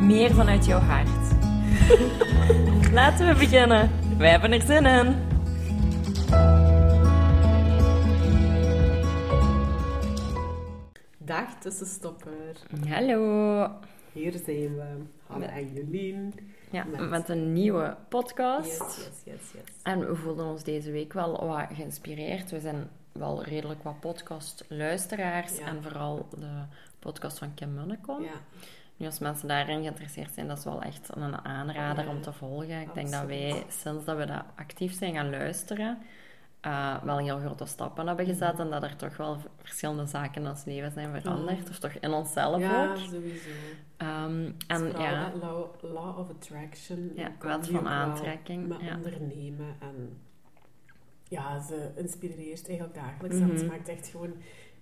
meer vanuit jouw hart. Laten we beginnen. Wij hebben er zin in. Dag tussenstopper. Hallo. Hier zijn we, Hanne en Jolien. Ja, Met- met een nieuwe podcast. Yes, yes, yes, yes. En we voelden ons deze week wel wat geïnspireerd. We zijn wel redelijk wat podcastluisteraars. Ja. En vooral de podcast van Kim Munnekom. Ja, Nu, als mensen daarin geïnteresseerd zijn, dat is wel echt een aanrader om te volgen. Ik denk dat wij, sinds dat we dat actief zijn gaan luisteren, eh, wel heel grote stappen hebben Mhm. gezet. En dat er toch wel verschillende zaken in ons leven zijn veranderd. Ja. Of toch in onszelf ja ook. sowieso. Ehm, Het en ja, law, law of attraction. Ja, wet van aantrekking, Met ja. ondernemen en ja, ze inspireert eigenlijk dagelijks. Mhm. En ze maakt echt gewoon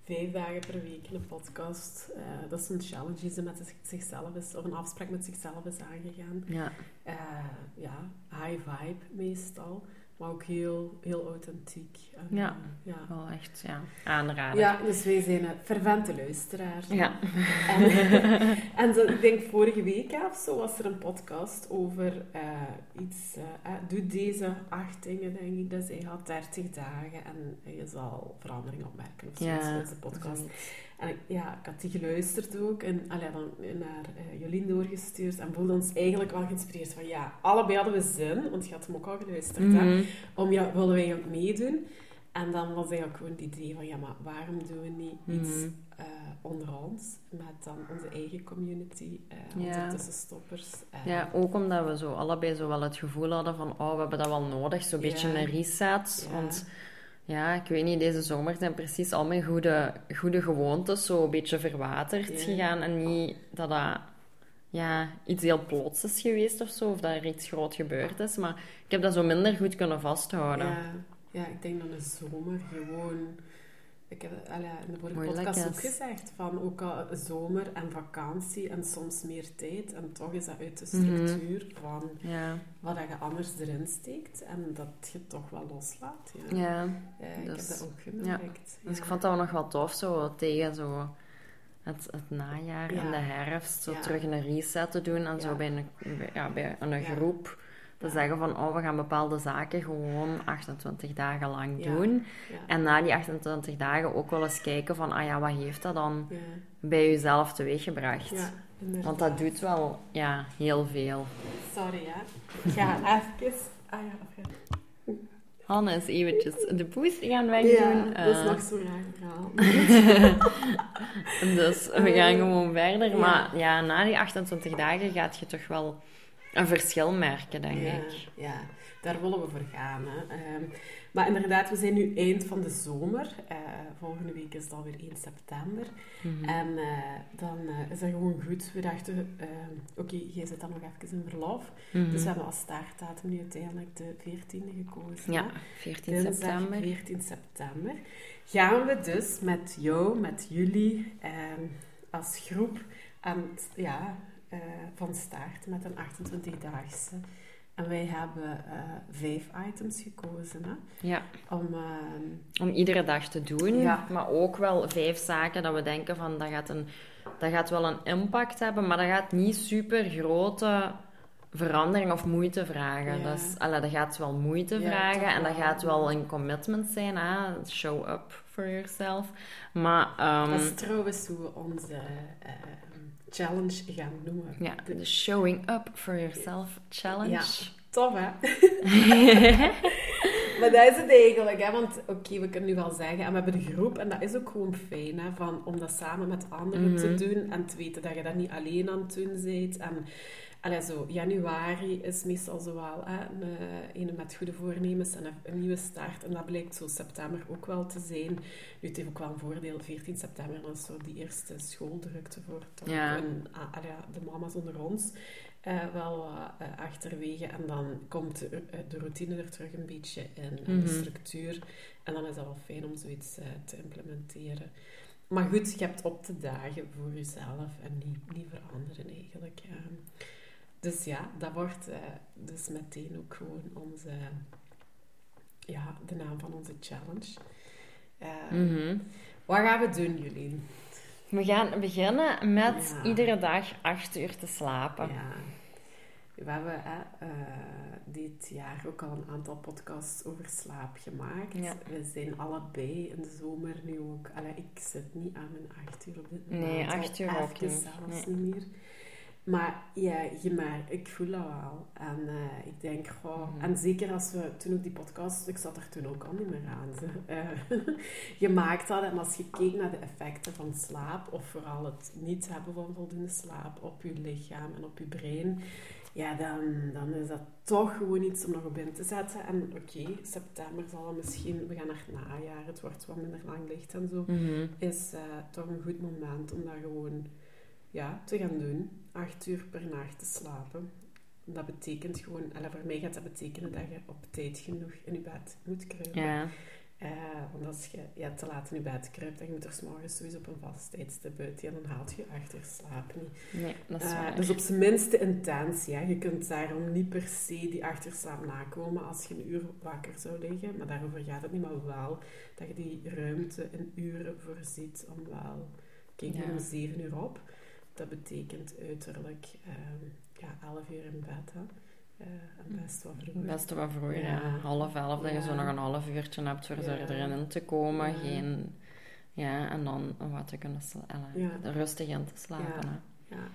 vijf dagen per week een podcast. Eh, dat is een challenge die ze met zich- zichzelf is, of een afspraak met zichzelf is aangegaan. ja, Eh, ja, high vibe meestal, maar ook heel, heel authentiek. En, Ja. eh, ja. wel echt ja, aanrader. Ja, dus wij zijn een fervente luisteraar. Ja. En, en zo, ik denk vorige week of zo was er een podcast over eh, iets. eh, eh, doe deze acht dingen, denk ik. Dus hij had 30 dagen en je zal verandering opmerken of zoiets. Ja, Dat is de podcast. zoiets. En ik, ja, ik had die geluisterd ook en allee, dan naar eh, Jolien doorgestuurd en voelde ons eigenlijk wel geïnspireerd van ja, allebei hadden we zin, want je had hem ook al geluisterd, hè, Mhm. om ja, willen wij ook meedoen. En dan was eigenlijk gewoon het idee van ja, maar waarom doen we niet iets Mhm. eh, onder ons met dan onze eigen community, eh, Ja. onze tussenstoppers. Ja, ook omdat we zo allebei zo wel het gevoel hadden van, oh, we hebben dat wel nodig, zo'n Ja. beetje een reset. Ja. Want ja, ik weet niet, deze zomer zijn precies al mijn goede, goede gewoontes zo een beetje verwaterd Ja. gegaan. En niet dat dat ja, iets heel plots is geweest of zo, of dat er iets groot gebeurd is. Maar ik heb dat zo minder goed kunnen vasthouden. ja, ja, ik denk dat een zomer gewoon... Ik heb in de vorige podcast ook gezegd, van ook al zomer en vakantie en soms meer tijd. En toch is dat uit de Mhm. structuur van Ja, wat je anders erin steekt. En dat je toch wel loslaat. Ja. ja. Eh, ik Dus, heb dat ook gemerkt. Dus ik vond dat nog wel tof, zo tegen zo het, het najaar Ja. en de herfst, zo Ja. terug een reset te doen en zo bij een, bij- ja, bij een groep te zeggen van, oh, we gaan bepaalde zaken gewoon 28 dagen lang Ja. doen. Ja. En na die 28 dagen ook wel eens kijken van, ah ja, wat heeft dat dan Ja. bij jezelf teweeggebracht? Ja, inderdaad. Want dat doet wel, ja, heel veel. Sorry, hè. Ik ga even... Ah ja, oké. Hanne is eventjes de poes gaan Ja, wegdoen. dat is eh, nog zo'n raar verhaal. Dus we gaan gewoon verder. Ja. Maar ja, na die 28 dagen gaat je toch wel een verschil merken, denk ja, ik. ja, daar willen we voor gaan. Hè. Ehm, maar inderdaad, we zijn nu eind van de zomer. Eh, volgende week is het alweer 1 september. Mhm. En eh, dan eh, is dat gewoon goed. We dachten, ehm, oké, jij zit dan nog even in verlof. Mhm. Dus we hebben als startdatum nu uiteindelijk de 14e gekozen. Ja, hè. 14 Dinsdag september. 14 september. Gaan we dus met jou, met jullie, ehm, als groep aan ja, eh, van start met een 28-daagse. En wij hebben eh, vijf items gekozen hè, Ja, om... ehm, om iedere dag te doen. Ja. Maar ook wel vijf zaken dat we denken van, dat gaat, een, dat gaat wel een impact hebben, maar dat gaat niet super grote verandering of moeite vragen. Ja. Dat, is, allee, dat gaat wel moeite Ja, vragen en dat gaat wel een commitment zijn. Hè? Show up for yourself. Maar ehm, dat is trouwens hoe we onze eh, challenge gaan noemen. ja, de showing up for yourself challenge. Ja. Tof, hè? maar dat is het eigenlijk, hè? Want oké, we kunnen nu wel zeggen, en we hebben de groep, en dat is ook gewoon fijn, hè? Van, om dat samen met anderen te Mhm. doen en te weten dat je dat niet alleen aan het doen bent. En allee, zo, januari is meestal zo wel hè, een, eh, ene met goede voornemens en een, een nieuwe start. En dat blijkt zo september ook wel te zijn. Nu, het heeft ook wel een voordeel, 14 september, dat is zo die eerste schooldrukte voor toch Ja. een, ah, allee, de mama's onder ons. eh, wel wat eh, achterwege. En dan komt de, eh, de routine er terug een beetje in, en Mhm. de structuur. En dan is dat wel fijn om zoiets eh, te implementeren. Maar goed, je hebt op te dagen voor jezelf en niet, niet veranderen eigenlijk. Dus ja, dat wordt eh, dus meteen ook gewoon onze, ja, de naam van onze challenge. Ehm, Mhm. Wat gaan we doen, Jullie? We gaan beginnen met Ja. iedere dag acht uur te slapen. Ja. We hebben hè, eh, dit jaar ook al een aantal podcasts over slaap gemaakt. Ja. We zijn allebei in de zomer nu ook... Allee, ik zit niet aan mijn acht uur op dit moment. Nee, acht uur ook niet. zelfs Nee. niet meer. Maar ja, je merkt, ik voel dat wel. En eh, ik denk, goh, Mhm. en zeker als we toen ook die podcast, ik zat er toen ook al niet meer aan, ze, eh, gemaakt hadden. En als je keek naar de effecten van slaap, of vooral het niet hebben van voldoende slaap op je lichaam en op je brein, ja, dan, dan is dat toch gewoon iets om nog op in te zetten. En oké, september zal het misschien, we gaan naar het najaar, het wordt wat minder lang licht en zo Mhm. is eh, toch een goed moment om dat gewoon ja, te gaan doen. Acht uur per nacht te slapen. Dat betekent gewoon, en voor mij gaat dat betekenen dat je op tijd genoeg in je bed moet kruipen. Ja. Eh, want als je ja, te laat in je bed kruipt, dan moet er 's morgens sowieso op een vast tijdstip uit. Ja, dan haalt je je acht uur slaap niet. Nee, dat is Eh, dus op zijn minst de intentie. Je kunt daarom niet per se die acht uur slaap nakomen als je een uur wakker zou liggen. Maar daarover gaat het niet, maar wel dat je die ruimte in uren voorziet om wel... Kijk Ja. om zeven uur op. Dat betekent uiterlijk ehm, ja, elf uur in bed. Hè. Eh, en best wel vroeg. Best wel vroeger, ja. Ja. Half elf, dat je zo nog een half uurtje hebt voor Ja. er erin te komen. Geen... Ja, en dan wat te kunnen slapen. Ja. Rustig in te slapen. Ja.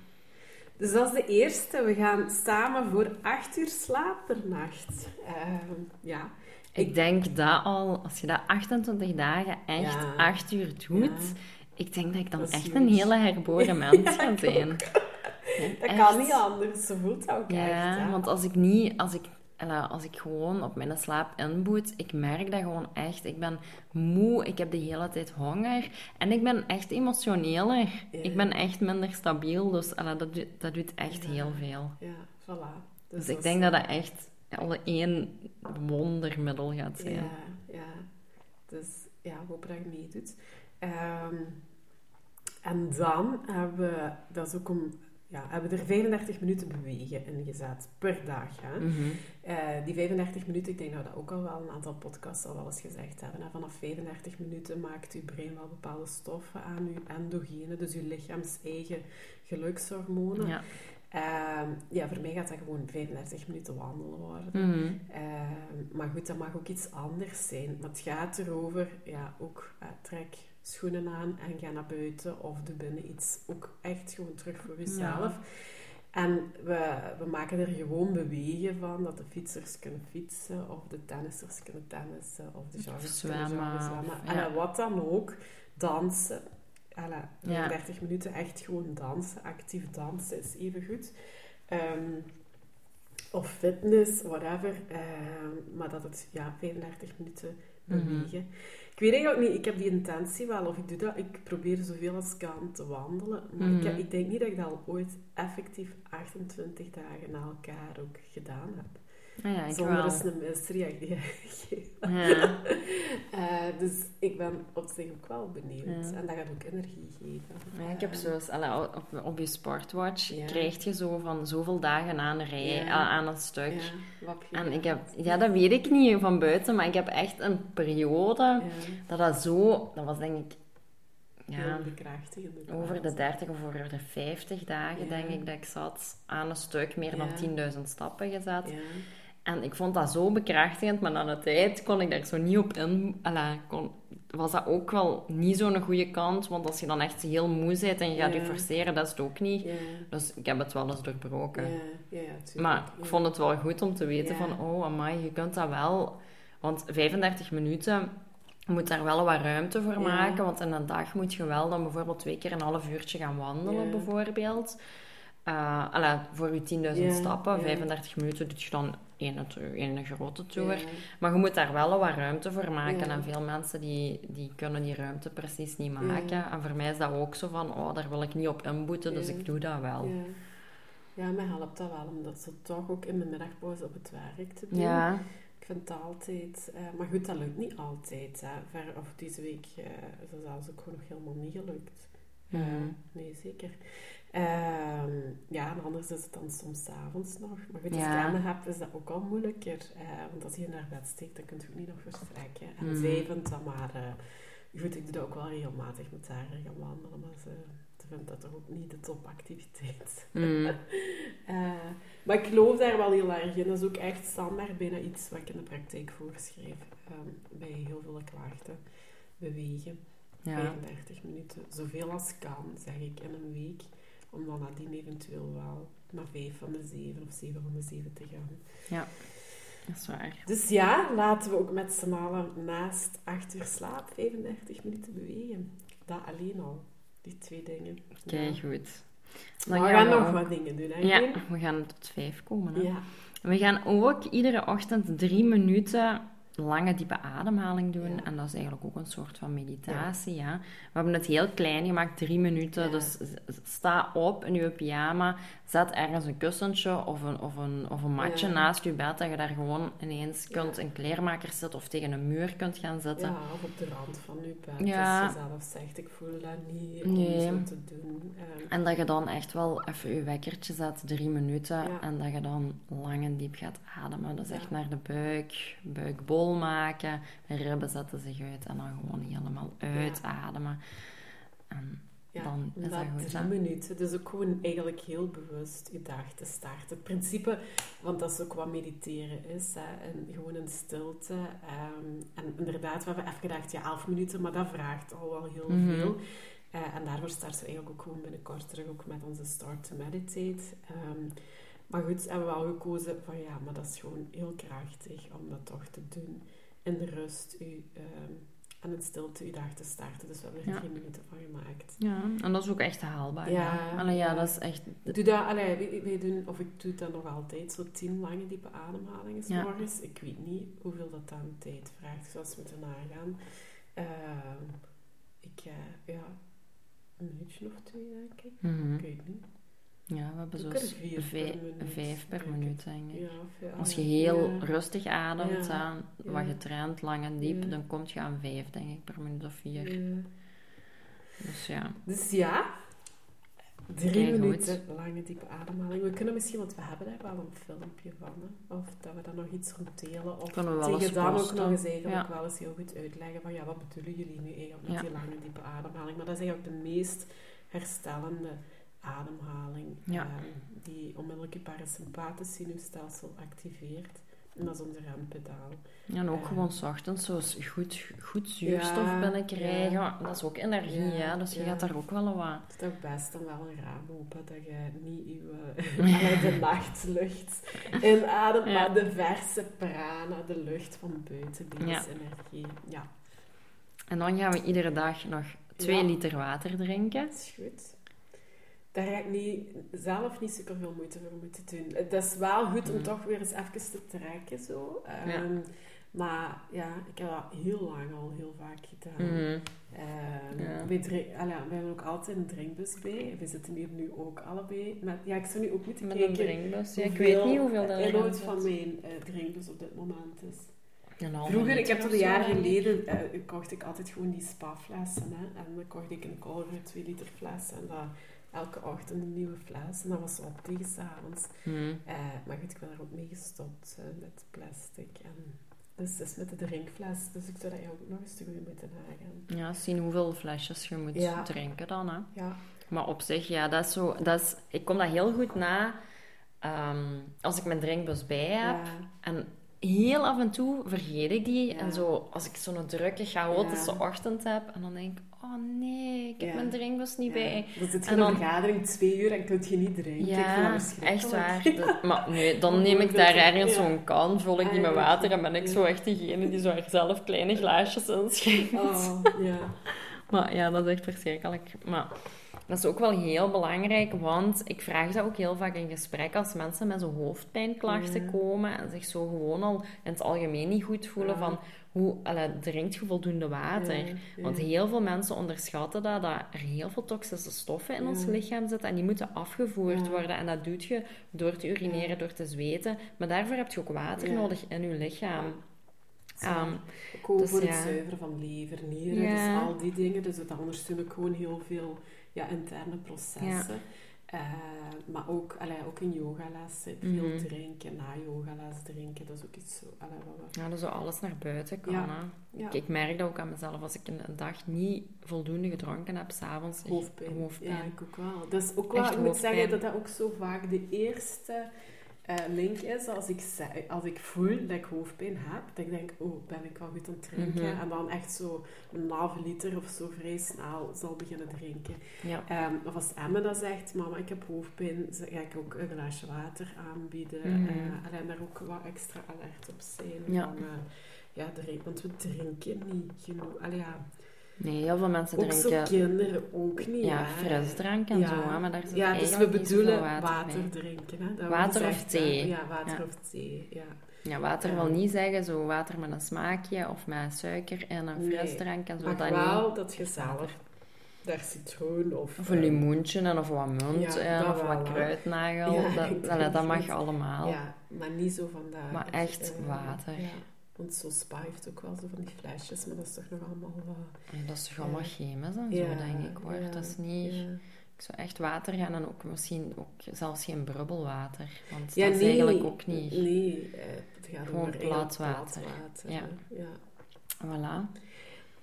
Dus dat is de eerste. We gaan samen voor acht uur slaap per nacht. Ehm, ja. Ik denk dat al, als je dat 28 dagen echt. 8 uur doet. Ik denk dat ik dan Dat echt een hele herboren mens ga zijn. Dat Echt. kan niet anders. Ze voelt dat ook echt. Ja, want als ik niet, als ik, als ik gewoon op mijn slaap inboet, ik merk dat gewoon echt. Ik ben moe, ik heb de hele tijd honger en ik ben echt emotioneler. Ja. Ik ben echt minder stabiel, dus dat, doet- dat doet echt Ja. heel veel. Ja, voilà. Dus, dat ik denk dat dat echt alle één wondermiddel gaat zijn. Ja, ja. Dus ja, hopen dat je meedoet. Ehm, en dan hebben we, dat is ook om, ja, hebben we er 35 minuten bewegen in gezet per dag. Hè? Mhm. Eh, die 35 minuten, ik denk dat we dat ook al wel een aantal podcasts al wel eens gezegd hebben. Hè? Vanaf 35 minuten maakt uw brein wel bepaalde stoffen aan, uw endogenen, dus uw lichaams eigen gelukshormonen. Ja. Ehm, ja, voor mij gaat dat gewoon 35 minuten wandelen worden. Mhm. Ehm, maar goed, dat mag ook iets anders zijn. Maar het gaat erover, ja, ook eh, trek schoenen aan en ga naar buiten of doe binnen iets. Ook echt gewoon terug voor jezelf. En we, we maken er gewoon bewegen van, dat de fietsers kunnen fietsen, of de tennissers kunnen tennissen, of de joggers kunnen zwemmen, En ja. wat dan ook, dansen. Alla, Ja. 30 minuten echt gewoon dansen, actief dansen is even goed. Ehm, of fitness, whatever. Ehm, maar dat het, ja, 35 minuten Mhm. bewegen. Ik weet eigenlijk niet, ik heb die intentie wel, of ik doe dat, ik probeer zoveel als kan te wandelen. Maar ik, Mhm. ik denk niet dat ik dat al ooit effectief 28 dagen na elkaar ook gedaan heb. Ah ja, ik Zonder een misreactie te geven. Ja. Eh, dus ik ben op zich ook wel benieuwd. Ja. En dat gaat ook energie geven. Ja, ik heb Eh, zoals, op, op je smartwatch Ja. krijg je zo van zoveel dagen aan een rij, aan een stuk. En ik heb, ja, dat weet ik niet van buiten, maar ik heb echt een periode dat dat zo, dat was denk ik, ja, over de 30 of over de 50 dagen Ja. denk ik dat ik zat aan een stuk meer dan Ja. 10.000 stappen gezet. Ja, En ik vond dat zo bekrachtigend, maar na de tijd kon ik daar zo niet op in. Alla, kon, was dat ook wel niet zo'n goede kant, want als je dan echt heel moe bent en je gaat Ja. je forceren, dat is het ook niet. ja, Dus ik heb het wel eens doorbroken. ja. Maar ik vond het wel goed om te weten van, oh amai, je kunt dat wel. Want 35 minuten, je moet daar wel wat ruimte voor maken. Want in een dag moet je wel dan bijvoorbeeld twee keer een half uurtje gaan wandelen, bijvoorbeeld. Alla, voor je 10.000 Ja, stappen, ja. 35 minuten doe je dan één, één grote tour. Ja. Maar je moet daar wel wat ruimte voor maken. Ja. En veel mensen die, die kunnen die ruimte precies niet maken. Ja. En voor mij is dat ook zo van, oh, daar wil ik niet op inboeten, dus ik doe dat wel. Ja. Mij helpt dat wel om dat zo toch ook in de middagpauze op het werk te doen. Ja. Ik vind het altijd... eh, maar goed, dat lukt niet altijd. Hè. Ver, of deze week eh, is dat zelfs ook gewoon nog helemaal niet gelukt. Eh, Mhm. nee, zeker. Ehm, ja, en anders is het dan soms avonds nog. Maar goed, als Ja. je kinderen hebt, is dat ook al moeilijker. eh, want als je naar bed steekt, dan kun je ook niet nog verstrekken. En Mhm. zij vindt dat maar... eh, goed, ik doe dat ook wel regelmatig met haar gaan wandelen, maar ze, ze vindt dat toch ook niet de topactiviteit. Mm. Eh, maar ik geloof daar wel heel erg in. Dat is ook echt standaard bijna iets wat ik in de praktijk voorschrijf. ehm, bij heel veel klachten. Bewegen. Ja. 35 minuten. Zoveel als kan, zeg ik, in een week. Om dan nadien eventueel wel naar 5 van de 7 of 7 van de 7 te gaan. Dat is waar. Dus ja, laten we ook met z'n allen naast 8 uur slaap 35 minuten bewegen. Dat alleen al. Die twee dingen. Kijk, Ja. goed. Maar we gaan nog ook- wat dingen doen, hè? Ja, we gaan tot vijf komen. Hè? Ja. We gaan ook iedere ochtend drie minuten lange diepe ademhaling doen. Ja. En dat is eigenlijk ook een soort van meditatie. Ja. We hebben het heel klein gemaakt, drie minuten. Ja. Dus sta op in je pyjama, zet ergens een kussentje of een, of een, of een matje naast je bed. Dat je daar gewoon ineens kunt een kleermaker zitten of tegen een muur kunt gaan zitten. Ja, of op de rand van je bed. Ja. Als je zelf zegt, ik voel dat niet om Nee. zo te doen. Ehm, En dat je dan echt wel even je wekkertje zet, drie minuten. En dat je dan lang en diep gaat ademen. Dus echt naar de buik, buik bol maken. De ribben zetten zich uit en dan gewoon helemaal uitademen. En ja, dan is dat goed, drie minuten. Dus ook gewoon eigenlijk heel bewust je dag te starten. Het principe, want dat is ook wat mediteren is. Hè, en gewoon in stilte. ehm, en inderdaad, we hebben even gedacht, ja, elf minuten, maar dat vraagt al wel heel Mhm. veel. Eh, en daarvoor starten we eigenlijk ook gewoon binnenkort terug ook met onze Start to Meditate. Ehm, maar goed, hebben we al gekozen van ja, maar dat is gewoon heel krachtig om dat toch te doen. In de rust u, ehm, en in stilte uw dag te starten. Dus we hebben er Ja. drie minuten van gemaakt. Ja, en dat is ook echt haalbaar. Ja, Ja, Allee, ja dat is echt... Doe dat, allee, wij, doen, of ik doe dat nog altijd, zo tien lange diepe ademhalingen 's Ja. morgens. Ik weet niet hoeveel dat dan tijd vraagt, zoals we moeten nagaan. Ehm, ik, eh, ja, een minuutje of twee, denk ik. Mhm. Ik weet niet. Ja, we hebben zo vijf, per minuut, vijf per denk ik. minuut, denk ik. Ja, of, ja, Als je heel Ja. rustig ademt, hè, wat getraind, lang en diep, dan kom je aan vijf, denk ik, per minuut of vier. Dus ja. Dus ja, drie Kijk, goed. minuten lange diepe ademhaling. We kunnen misschien, want we hebben daar wel een filmpje van, hè, of dat we dan nog iets rond delen. Of Kunnen we wel tegen dan ook nog eens eigenlijk wel eens heel goed uitleggen van ja, wat bedoelen jullie nu eigenlijk met die lange diepe ademhaling. Maar dat is eigenlijk de meest herstellende ademhaling Ja. ehm, die onmiddellijk je parasympathisch zenuwstelsel activeert. En dat is onze rempedaal. En ook Ja. gewoon 's ochtends zo goed, goed zuurstof Ja, binnenkrijgen. ja. Dat is ook energie, Ja, hè? dus je gaat daar ook wel wat... Het is toch best dan wel een raam open, dat je niet je, de nachtlucht inademt, maar de verse prana, de lucht van buiten, die is energie. Ja, En dan gaan we iedere dag nog twee Ja. liter water drinken. dat is goed. Daar ga ik niet, zelf niet super veel moeite voor moeten doen. Het is wel goed om Mhm. toch weer eens even te trekken, zo. Ja. Ehm, Maar ja, ik heb dat heel lang al heel vaak gedaan. Mhm. Ehm, Ja. wij hebben ook altijd een drinkbus bij. We zitten hier nu ook allebei. Met, ja, ik zou nu ook moeten Met kijken een drinkbus. Ja, ik weet niet hoeveel dat de erin inhoud van mijn eh, drinkbus op dit moment is. Vroeger, ik heb dat of een jaar geleden, eh, kocht ik altijd gewoon die spa-flessen. Hè? En dan kocht ik een Culver 2 liter fles. En dat elke ochtend een nieuwe fles. En dat was op tegen s'avonds. Eh, maar goed, ik ben er ook mee gestopt eh, met plastic. En, dus dat is met de drinkfles. Dus ik zou dat ook nog eens te goed moeten nagaan. Ja, zien hoeveel flesjes je moet Ja. drinken dan. Hè. Ja, Maar op zich, ja, dat is zo... Dat is, ik kom dat heel goed na ehm, als ik mijn drinkbus bij heb. ja. En heel af en toe vergeet ik die. Ja. En zo, als ik zo'n drukke, chaotische ochtend heb, en dan denk ik, oh nee, ik heb Ja. mijn drinkbus niet Ja. bij. Dan zit je in een vergadering twee uur en kun je niet drinken. Ja, echt waar. Dat- maar nee, dan neem ik daar ergens zo'n kan, vul ik die met Ah, water en ben ik zo echt diegene die zo er zelf kleine glaasjes in schenkt. Oh, ja. Maar ja, dat is echt verschrikkelijk. Maar Dat is ook wel heel belangrijk, want ik vraag dat ook heel vaak in gesprek als mensen met zo'n hoofdpijnklachten Ja. komen en zich zo gewoon al in het algemeen niet goed voelen Ja. van hoe allee, drinkt je voldoende water? Want heel veel mensen onderschatten dat, dat er heel veel toxische stoffen in ons lichaam zitten en die moeten afgevoerd worden. En dat doe je door te urineren, door te zweten. Maar daarvoor heb je ook water nodig in je lichaam. Ehm, Ook gewoon dus voor het zuiveren van lever, nieren, Ja. dus al die dingen. Dus dat ondersteunt gewoon heel veel ja, interne processen. Eh, maar ook, allee, ook in yogales, veel Mhm. drinken, na yogales drinken, dat is ook iets zo... Allee, wat we- ja, dat zo alles naar buiten kan. Ja. Hè. ja, Ik, ik merk dat ook aan mezelf. Als ik een, dag niet voldoende gedronken heb, s'avonds hoofdpijn. hoofdpijn. Ja, ik ook wel. Dat is ook wel, Echt ik moet zeggen dat dat ook zo vaak de eerste eh, link is als ik, zei- als ik voel dat ik hoofdpijn heb. Dat ik denk, oh, ben ik wel goed aan het drinken? Mhm. En dan echt zo een halve liter of zo vrij snel zal beginnen drinken. Ja. Ehm, of als Emma dan zegt, mama, ik heb hoofdpijn, dan ga ik ook een glaasje water aanbieden. Mhm. eh, en daar ook wat extra alert op zijn. Ja. Van, eh, ja, drink, want we drinken niet genoeg. Allee, ja, Nee, heel veel mensen ook zo drinken kinderen ook niet. ja, hè. frisdrank en Ja. zo, hè, maar daar zit Ja, dus we bedoelen water, drinken. Hè? Dat Water of thee. Ja, water Ja. of thee. Ja. Ja, water Ja. wil niet zeggen zo water met een smaakje of met suiker en een Nee. frisdrank en zo. Maar dat wel niet. dat je zelf daar citroen of... Of een eh, limoentje en of wat munt Ja, en dat of wat wel, kruidnagel. Dat, allee, dat mag allemaal. Ja, maar niet zo van dat... Maar echt water. Want zo spa heeft ook wel zo van die flesjes, maar dat is toch nog allemaal... En dat is toch allemaal chemisch en zo, denk ik hoor. dat is niet... Ik zou echt water gaan en ook misschien ook zelfs geen brubbelwater. Want dat is eigenlijk ook niet. Nee, eh, het gaat Gewoon over eigenlijk plat water. water, Ja. ja. Voilà.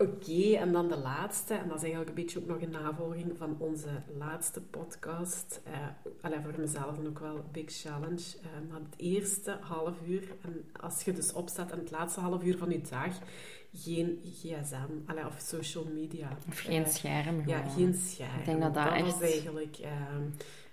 Oké, en dan de laatste, en dat is eigenlijk een beetje ook nog een navolging van onze laatste podcast. Eh allee, voor mezelf ook wel een big challenge. Eh, het eerste half uur, en als je dus opstaat en het laatste half uur van je dag, geen gsm allee, of social media. Of geen Eh, scherm Ja, geen scherm. Ik denk dat dat was echt- eigenlijk...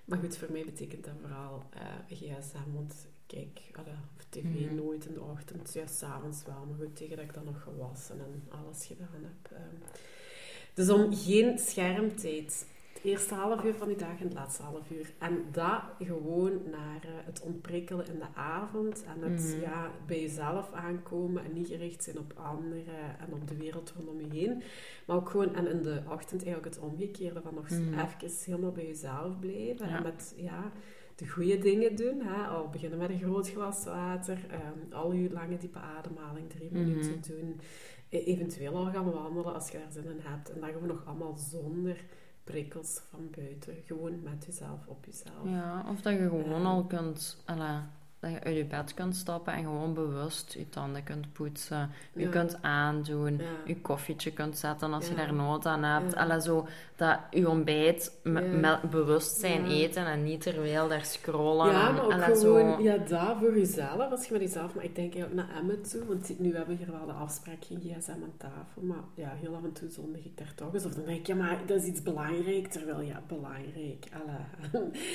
maar goed, voor mij betekent dat vooral gsm, want kijk, allee, tv Mhm. nooit in de ochtend, ja, s'avonds wel, maar goed, tegen dat ik dan nog gewassen en alles gedaan heb. ehm. Dus om geen schermtijd. Het eerste half uur van die dag en het laatste half uur. En dat gewoon naar eh, het ontprikkelen in de avond en het Mhm. ja, bij jezelf aankomen en niet gericht zijn op anderen en op de wereld rondom je heen. Maar ook gewoon, en in de ochtend eigenlijk het omgekeerde, van nog Mhm. even helemaal bij jezelf blijven. Ja. En met ja, de goede dingen doen. Hè? Al beginnen met een groot glas water, ehm, al je lange diepe ademhaling, drie Mhm. minuten doen. E- Eventueel al gaan wandelen als je daar zin in hebt. En dat gewoon nog allemaal zonder prikkels van buiten. Gewoon met jezelf, op jezelf. Ja, of dat je gewoon Ja. al kunt, dat je uit je bed kunt stappen en gewoon bewust je tanden kunt poetsen, je Ja. kunt aandoen, Ja. je koffietje kunt zetten als je Ja. daar nood aan hebt. Ja. Zo, dat je ontbijt me- Ja. met bewustzijn Ja. eten en niet terwijl daar scrollen. Ja, en, maar ook gewoon, zo. ja, dat voor jezelf, als je met jezelf, maar ik denk eigenlijk naar Emmet toe, want nu hebben we hier wel de afspraak, geen gsm aan tafel, maar ja, heel af en toe zondig ik daar toch eens, of dan denk ik, ja, maar dat is iets belangrijk, terwijl, ja, belangrijk.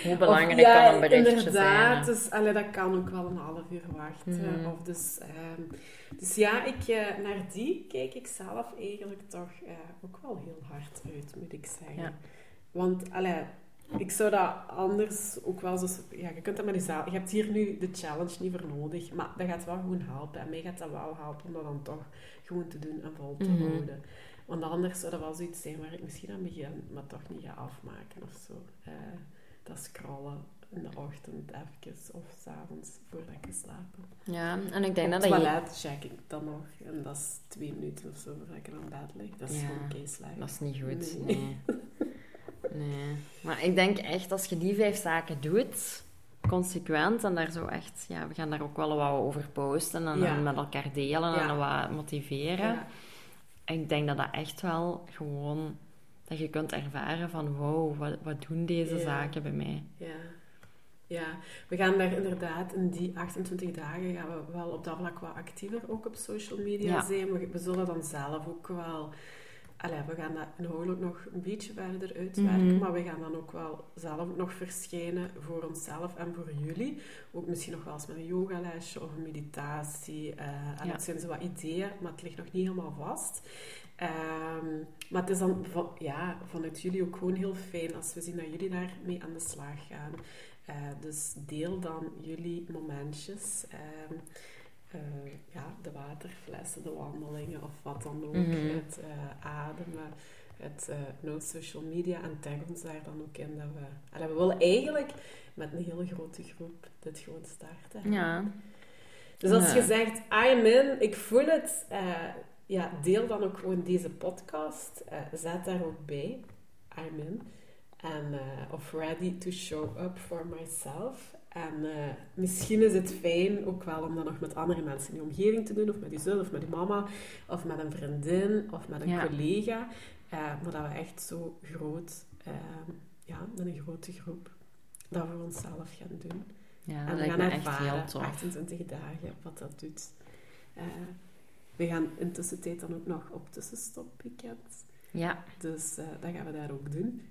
Hoe belangrijk Of, ja, kan een berichtje inderdaad, zijn? dus allee, dat kan ook wel een half uur wachten. Mhm. Of dus, ehm, dus ja, ik, eh, naar die kijk ik zelf eigenlijk toch eh, ook wel heel hard uit, moet ik zeggen. Ja. Want, allee, ik zou dat anders ook wel zo... Ja, je kunt dat met jezelf... Je hebt hier nu de challenge niet voor nodig, maar dat gaat wel gewoon helpen. En mij gaat dat wel helpen om dat dan toch gewoon te doen en vol te Mhm. houden. Want anders zou dat wel zoiets zijn waar ik misschien aan begin, maar toch niet ga afmaken of zo. Eh, dat scrollen in de ochtend even of s'avonds voordat ik ga slapen. Ja, en ik denk Op dat je- toilet check ik dan nog. En dat is twee minuten of zo voordat ik aan bed lig. Dat is Ja, gewoon keislijk. Dat is niet goed, Nee. nee. nee. Maar ik denk echt, als je die vijf zaken doet, consequent, en daar zo echt... Ja, we gaan daar ook wel wat over posten en, Ja. met elkaar delen Ja. en wat motiveren. Ja. Ik denk dat dat echt wel gewoon... Dat je kunt ervaren van, wow, wat, wat doen deze zaken bij mij? Ja. Ja, we gaan daar inderdaad in die 28 dagen gaan we wel op dat vlak wat actiever ook op social media Ja. zijn. We, we zullen dan zelf ook wel... Allee, we gaan dat inhoudelijk nog een beetje verder uitwerken, Mhm. maar we gaan dan ook wel zelf nog verschijnen voor onszelf en voor jullie. Ook misschien nog wel eens met een yogalesje of een meditatie. eh, en Ja. het zijn zo wat ideeën, maar het ligt nog niet helemaal vast. Ehm, maar het is dan van, ja, vanuit jullie ook gewoon heel fijn als we zien dat jullie daarmee aan de slag gaan. Eh, dus deel dan jullie momentjes. Ehm, eh, ja, de waterflessen, de wandelingen of wat dan ook. Mhm. Het eh, ademen, het no social media en tag ons daar dan ook in. Dat we, allee, we willen eigenlijk met een hele grote groep dit gewoon starten. Ja. Dus als Ja. je zegt, I'm in, ik voel het, ja, deel dan ook gewoon deze podcast. Zet daar ook bij, I'm in. En, eh, of ready to show up for myself. En eh, misschien is het fijn ook wel om dat nog met andere mensen in je omgeving te doen. Of met je zus, of met je mama, of met een vriendin, of met een Ja. collega. Eh, maar dat we echt zo groot, eh, ja, met een grote groep, dat we onszelf gaan doen. Ja, En we gaan echt ervaren, heel tof. 28 dagen, wat dat doet. We gaan in tussentijd dan ook nog op tussenstopweekend. Ja, Dus dat gaan we daar ook doen.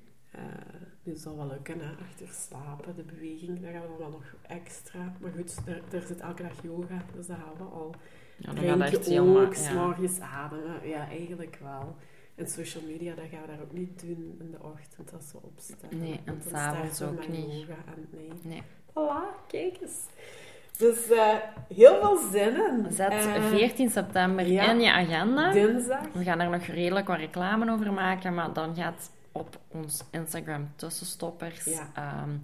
Eh dat zal wel lukken, hè. achter slapen, de beweging, dat gaan we dan wel nog extra. Maar goed, er, er zit elke dag yoga, dus dat gaan we al. ja dat gaat echt helemaal... ook, Ja. ademen, ja, eigenlijk wel. En social media, dat gaan we daar ook niet doen in de ochtend, dat ze opstaan. Nee, en dan s'avonds we ook niet. Yoga en nee. Nee. Voilà, kijk eens. Dus eh, heel veel zin in. Zet Eh, 14 september ja. in je agenda. Dinsdag. We gaan er nog redelijk wat reclame over maken, maar dan gaat op ons Instagram tussenstoppers Ja. ehm,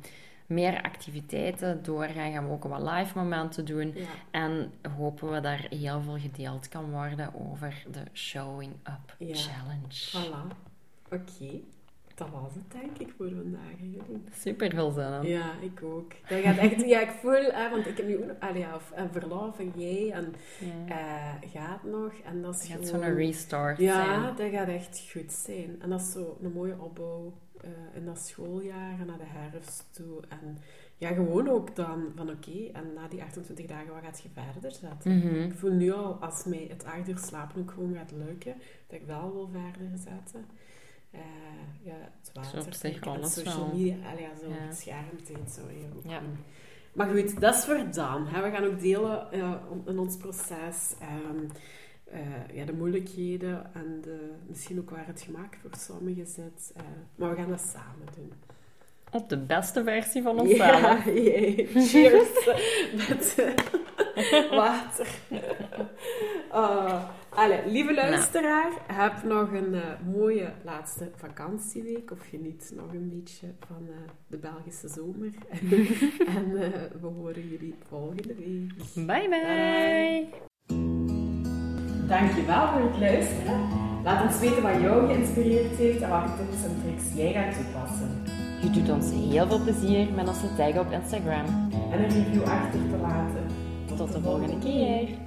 meer activiteiten doorgaan. Gaan we ook wat live momenten doen. Ja. En hopen we daar heel veel gedeeld kan worden over de Showing Up Ja. Challenge. Voilà. Oké. Dat was het, denk ik, voor vandaag. Jullie. Super veel zin in. Ja, ik ook. Dat gaat echt... Ja, ik voel... Want ik heb nu ook... nog- ja, of, en verlof en jij en Ja. eh, gaat nog. En dat is gaat zo'n restart Ja, zijn. dat gaat echt goed zijn. En dat is zo een mooie opbouw eh, in dat schooljaar en naar de herfst toe. En ja, gewoon ook dan van oké, en na die 28 dagen, wat gaat je verder zetten? Mhm. Ik voel nu al, als mij het acht uur slapen ook gewoon gaat lukken, dat ik wel wil verder zetten. Eh, ja, het water, op zich kijken en alles social wel. media, allee, ja, zo Ja. ook Ja. Maar goed, dat is voor dan. Hè. We gaan ook delen eh, in ons proces ehm, eh, ja, de moeilijkheden en de, misschien ook waar het gemak voor sommigen zit. maar we gaan dat samen doen. Op de beste versie van onszelf. Ja, cheers met water. Allee, lieve luisteraar, heb nog een eh, mooie laatste vakantieweek. Of geniet nog een beetje van eh, de Belgische zomer. en eh, we horen jullie volgende week. Bye bye. Dankjewel voor het luisteren. Laat ons weten wat jou geïnspireerd heeft en welke tips en tricks jij gaat toepassen. Je doet ons heel veel plezier met onze tag op Instagram. En een review achter te laten. Tot de volgende keer.